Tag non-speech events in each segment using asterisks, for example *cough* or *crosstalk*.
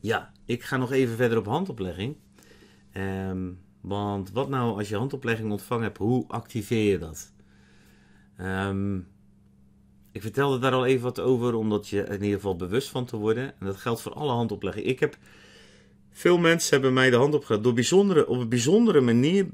Ja, ik ga nog even verder op handoplegging. Ehm, want wat nou als je handoplegging ontvangen hebt, hoe activeer je dat? Ehm, ik vertelde daar al even wat over, omdat je in ieder geval bewust van te worden. En dat geldt voor alle handoplegging. Ik heb, veel mensen hebben mij de hand opgelegd. Door bijzondere, op een bijzondere manier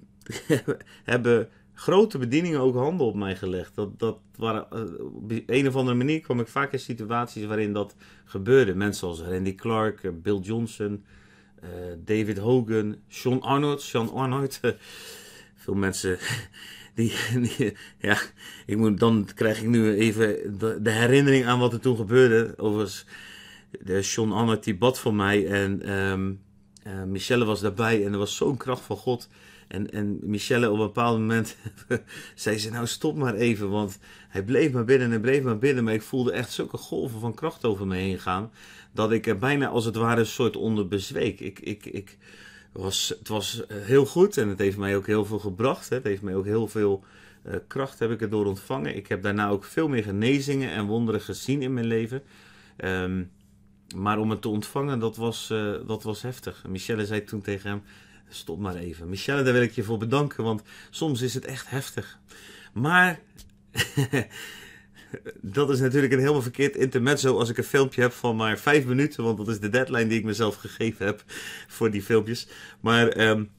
*laughs* hebben grote bedieningen ook handen op mij gelegd. Dat, dat waren, eh, op een of andere manier kwam ik vaak in situaties waarin dat gebeurde. Mensen zoals Randy Clark, eh, Bill Johnson, uh, David Hogan, Sean Arnold. Sean Arnold. *laughs* veel mensen *laughs* die, ja, ik moet, dan krijg ik nu even de, herinnering aan wat er toen gebeurde. Overigens, de Sean Arnold die bad voor mij en um, uh, Michelle was daarbij en er was zo'n kracht van God. En, en Michelle op een bepaald moment *laughs* zei ze, nou stop maar even, want hij bleef maar binnen en bleef maar binnen. Maar ik voelde echt zulke golven van kracht over me heen gaan, dat ik er bijna als het ware een soort onder bezweek. Ik, ik, ik was, het was heel goed en het heeft mij ook heel veel gebracht. Het heeft mij ook heel veel uh, kracht heb ik erdoor ontvangen. Ik heb daarna ook veel meer genezingen en wonderen gezien in mijn leven. Um, maar om het te ontvangen, dat was, uh, dat was heftig. Michelle zei toen tegen hem, Stop maar even. Michelle, daar wil ik je voor bedanken, want soms is het echt heftig. Maar *laughs* dat is natuurlijk een helemaal verkeerd intermezzo als ik een filmpje heb van maar vijf minuten, want dat is de deadline die ik mezelf gegeven heb voor die filmpjes. Maar um,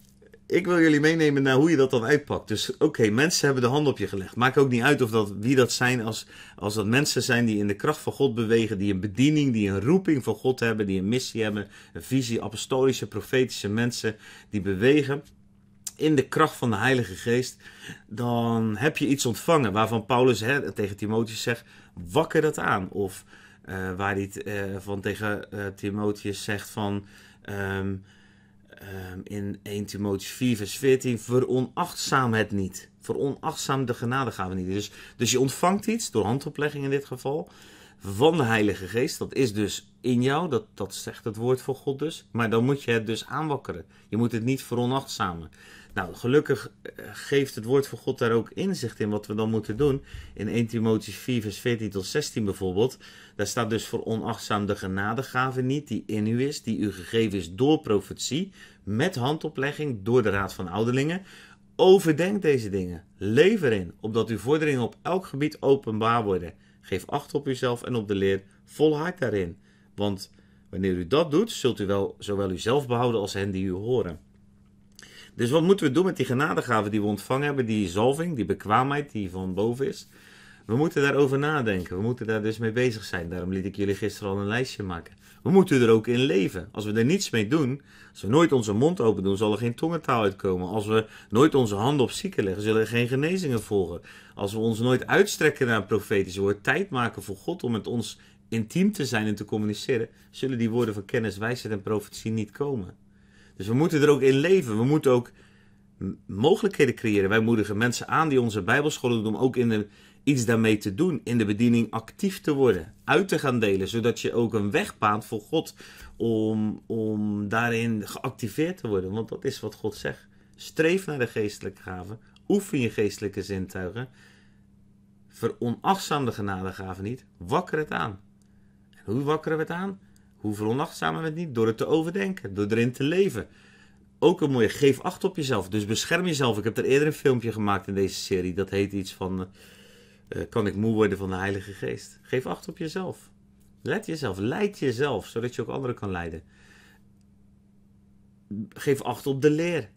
ik wil jullie meenemen naar hoe je dat dan uitpakt. Dus oké, mensen hebben de hand op je gelegd. Maakt ook niet uit of dat, wie dat zijn, als, als dat mensen zijn die in de kracht van God bewegen, die een bediening, die een roeping van God hebben, die een missie hebben, een visie, apostolische, profetische mensen die bewegen in de kracht van de Heilige Geest, dan heb je iets ontvangen waarvan Paulus hè, tegen Timotheus zegt, wakker dat aan. Of uh, waar hij uh, van tegen uh, Timotheus zegt van... Um, um, in 1 Timotheus 4, vers 14: Veronachtzaam het niet. Veronachtzaam de genade gaan we niet. Dus, dus je ontvangt iets, door handoplegging in dit geval, van de Heilige Geest. Dat is dus in jou, dat, dat zegt het woord voor God dus. Maar dan moet je het dus aanwakkeren. Je moet het niet veronachtzamen. Nou, gelukkig eh, geeft het woord van God daar ook inzicht in wat we dan moeten doen. In 1 Timotheus 4, vers 14 tot 16 bijvoorbeeld. Daar staat dus voor onachtzaam de genadegave niet, die in u is, die u gegeven is door profetie, met handoplegging door de Raad van Ouderlingen. Overdenk deze dingen, leef erin, opdat uw vorderingen op elk gebied openbaar worden. Geef acht op uzelf en op de leer, volhard daarin. Want wanneer u dat doet, zult u wel zowel uzelf behouden als hen die u horen. Dus wat moeten we doen met die genadegaven die we ontvangen hebben, die zalving, die bekwaamheid die van boven is? We moeten daarover nadenken. We moeten daar dus mee bezig zijn. Daarom liet ik jullie gisteren al een lijstje maken. We moeten er ook in leven. Als we er niets mee doen, als we nooit onze mond open doen, zal er geen tongentaal uitkomen. Als we nooit onze handen op zieken leggen, zullen er geen genezingen volgen. Als we ons nooit uitstrekken naar een profetische woord, tijd maken voor God om met ons intiem te zijn en te communiceren, zullen die woorden van kennis, wijsheid en profetie niet komen. Dus we moeten er ook in leven. We moeten ook mogelijkheden creëren. Wij moedigen mensen aan die onze bijbelscholen doen om ook in de, iets daarmee te doen. In de bediening actief te worden. Uit te gaan delen. Zodat je ook een weg baant voor God om, om daarin geactiveerd te worden. Want dat is wat God zegt. Streef naar de geestelijke gaven. Oefen je geestelijke zintuigen. Veronachtzaam de genadegaven niet. Wakker het aan. En hoe wakkeren we het aan? Hoe veronachtzamen we het niet? Door het te overdenken, door erin te leven. Ook een mooie, geef acht op jezelf. Dus bescherm jezelf. Ik heb er eerder een filmpje gemaakt in deze serie. Dat heet iets van, uh, kan ik moe worden van de Heilige Geest? Geef acht op jezelf. Let jezelf, leid jezelf, zodat je ook anderen kan leiden. Geef acht op de leer.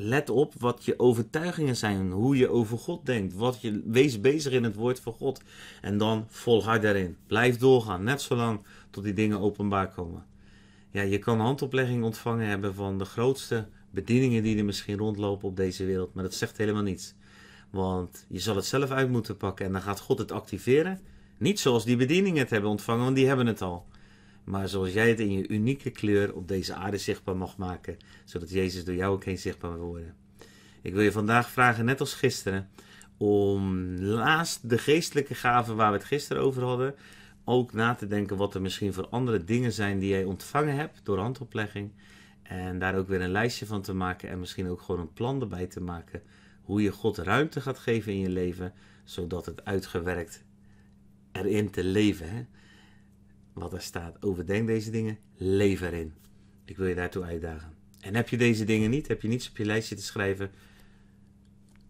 Let op wat je overtuigingen zijn, hoe je over God denkt. Wat je, wees bezig in het woord van God. En dan volhard daarin. Blijf doorgaan, net zolang tot die dingen openbaar komen. Ja, je kan handoplegging ontvangen hebben van de grootste bedieningen die er misschien rondlopen op deze wereld, maar dat zegt helemaal niets. Want je zal het zelf uit moeten pakken en dan gaat God het activeren. Niet zoals die bedieningen het hebben ontvangen, want die hebben het al. Maar zoals jij het in je unieke kleur op deze aarde zichtbaar mag maken, zodat Jezus door jou ook heen zichtbaar wil worden. Ik wil je vandaag vragen, net als gisteren, om naast de geestelijke gaven waar we het gisteren over hadden, ook na te denken wat er misschien voor andere dingen zijn die jij ontvangen hebt door handoplegging. En daar ook weer een lijstje van te maken en misschien ook gewoon een plan erbij te maken. Hoe je God ruimte gaat geven in je leven, zodat het uitgewerkt erin te leven. Hè? Wat er staat. Overdenk deze dingen, leef erin. Ik wil je daartoe uitdagen. En heb je deze dingen niet, heb je niets op je lijstje te schrijven,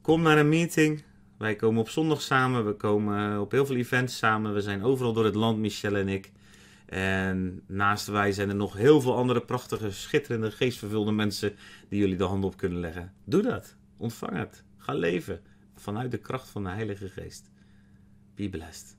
kom naar een meeting. Wij komen op zondag samen, we komen op heel veel events samen. We zijn overal door het land, Michelle en ik. En naast wij zijn er nog heel veel andere prachtige, schitterende, geestvervulde mensen die jullie de hand op kunnen leggen. Doe dat. Ontvang het. Ga leven vanuit de kracht van de Heilige Geest. Be blessed.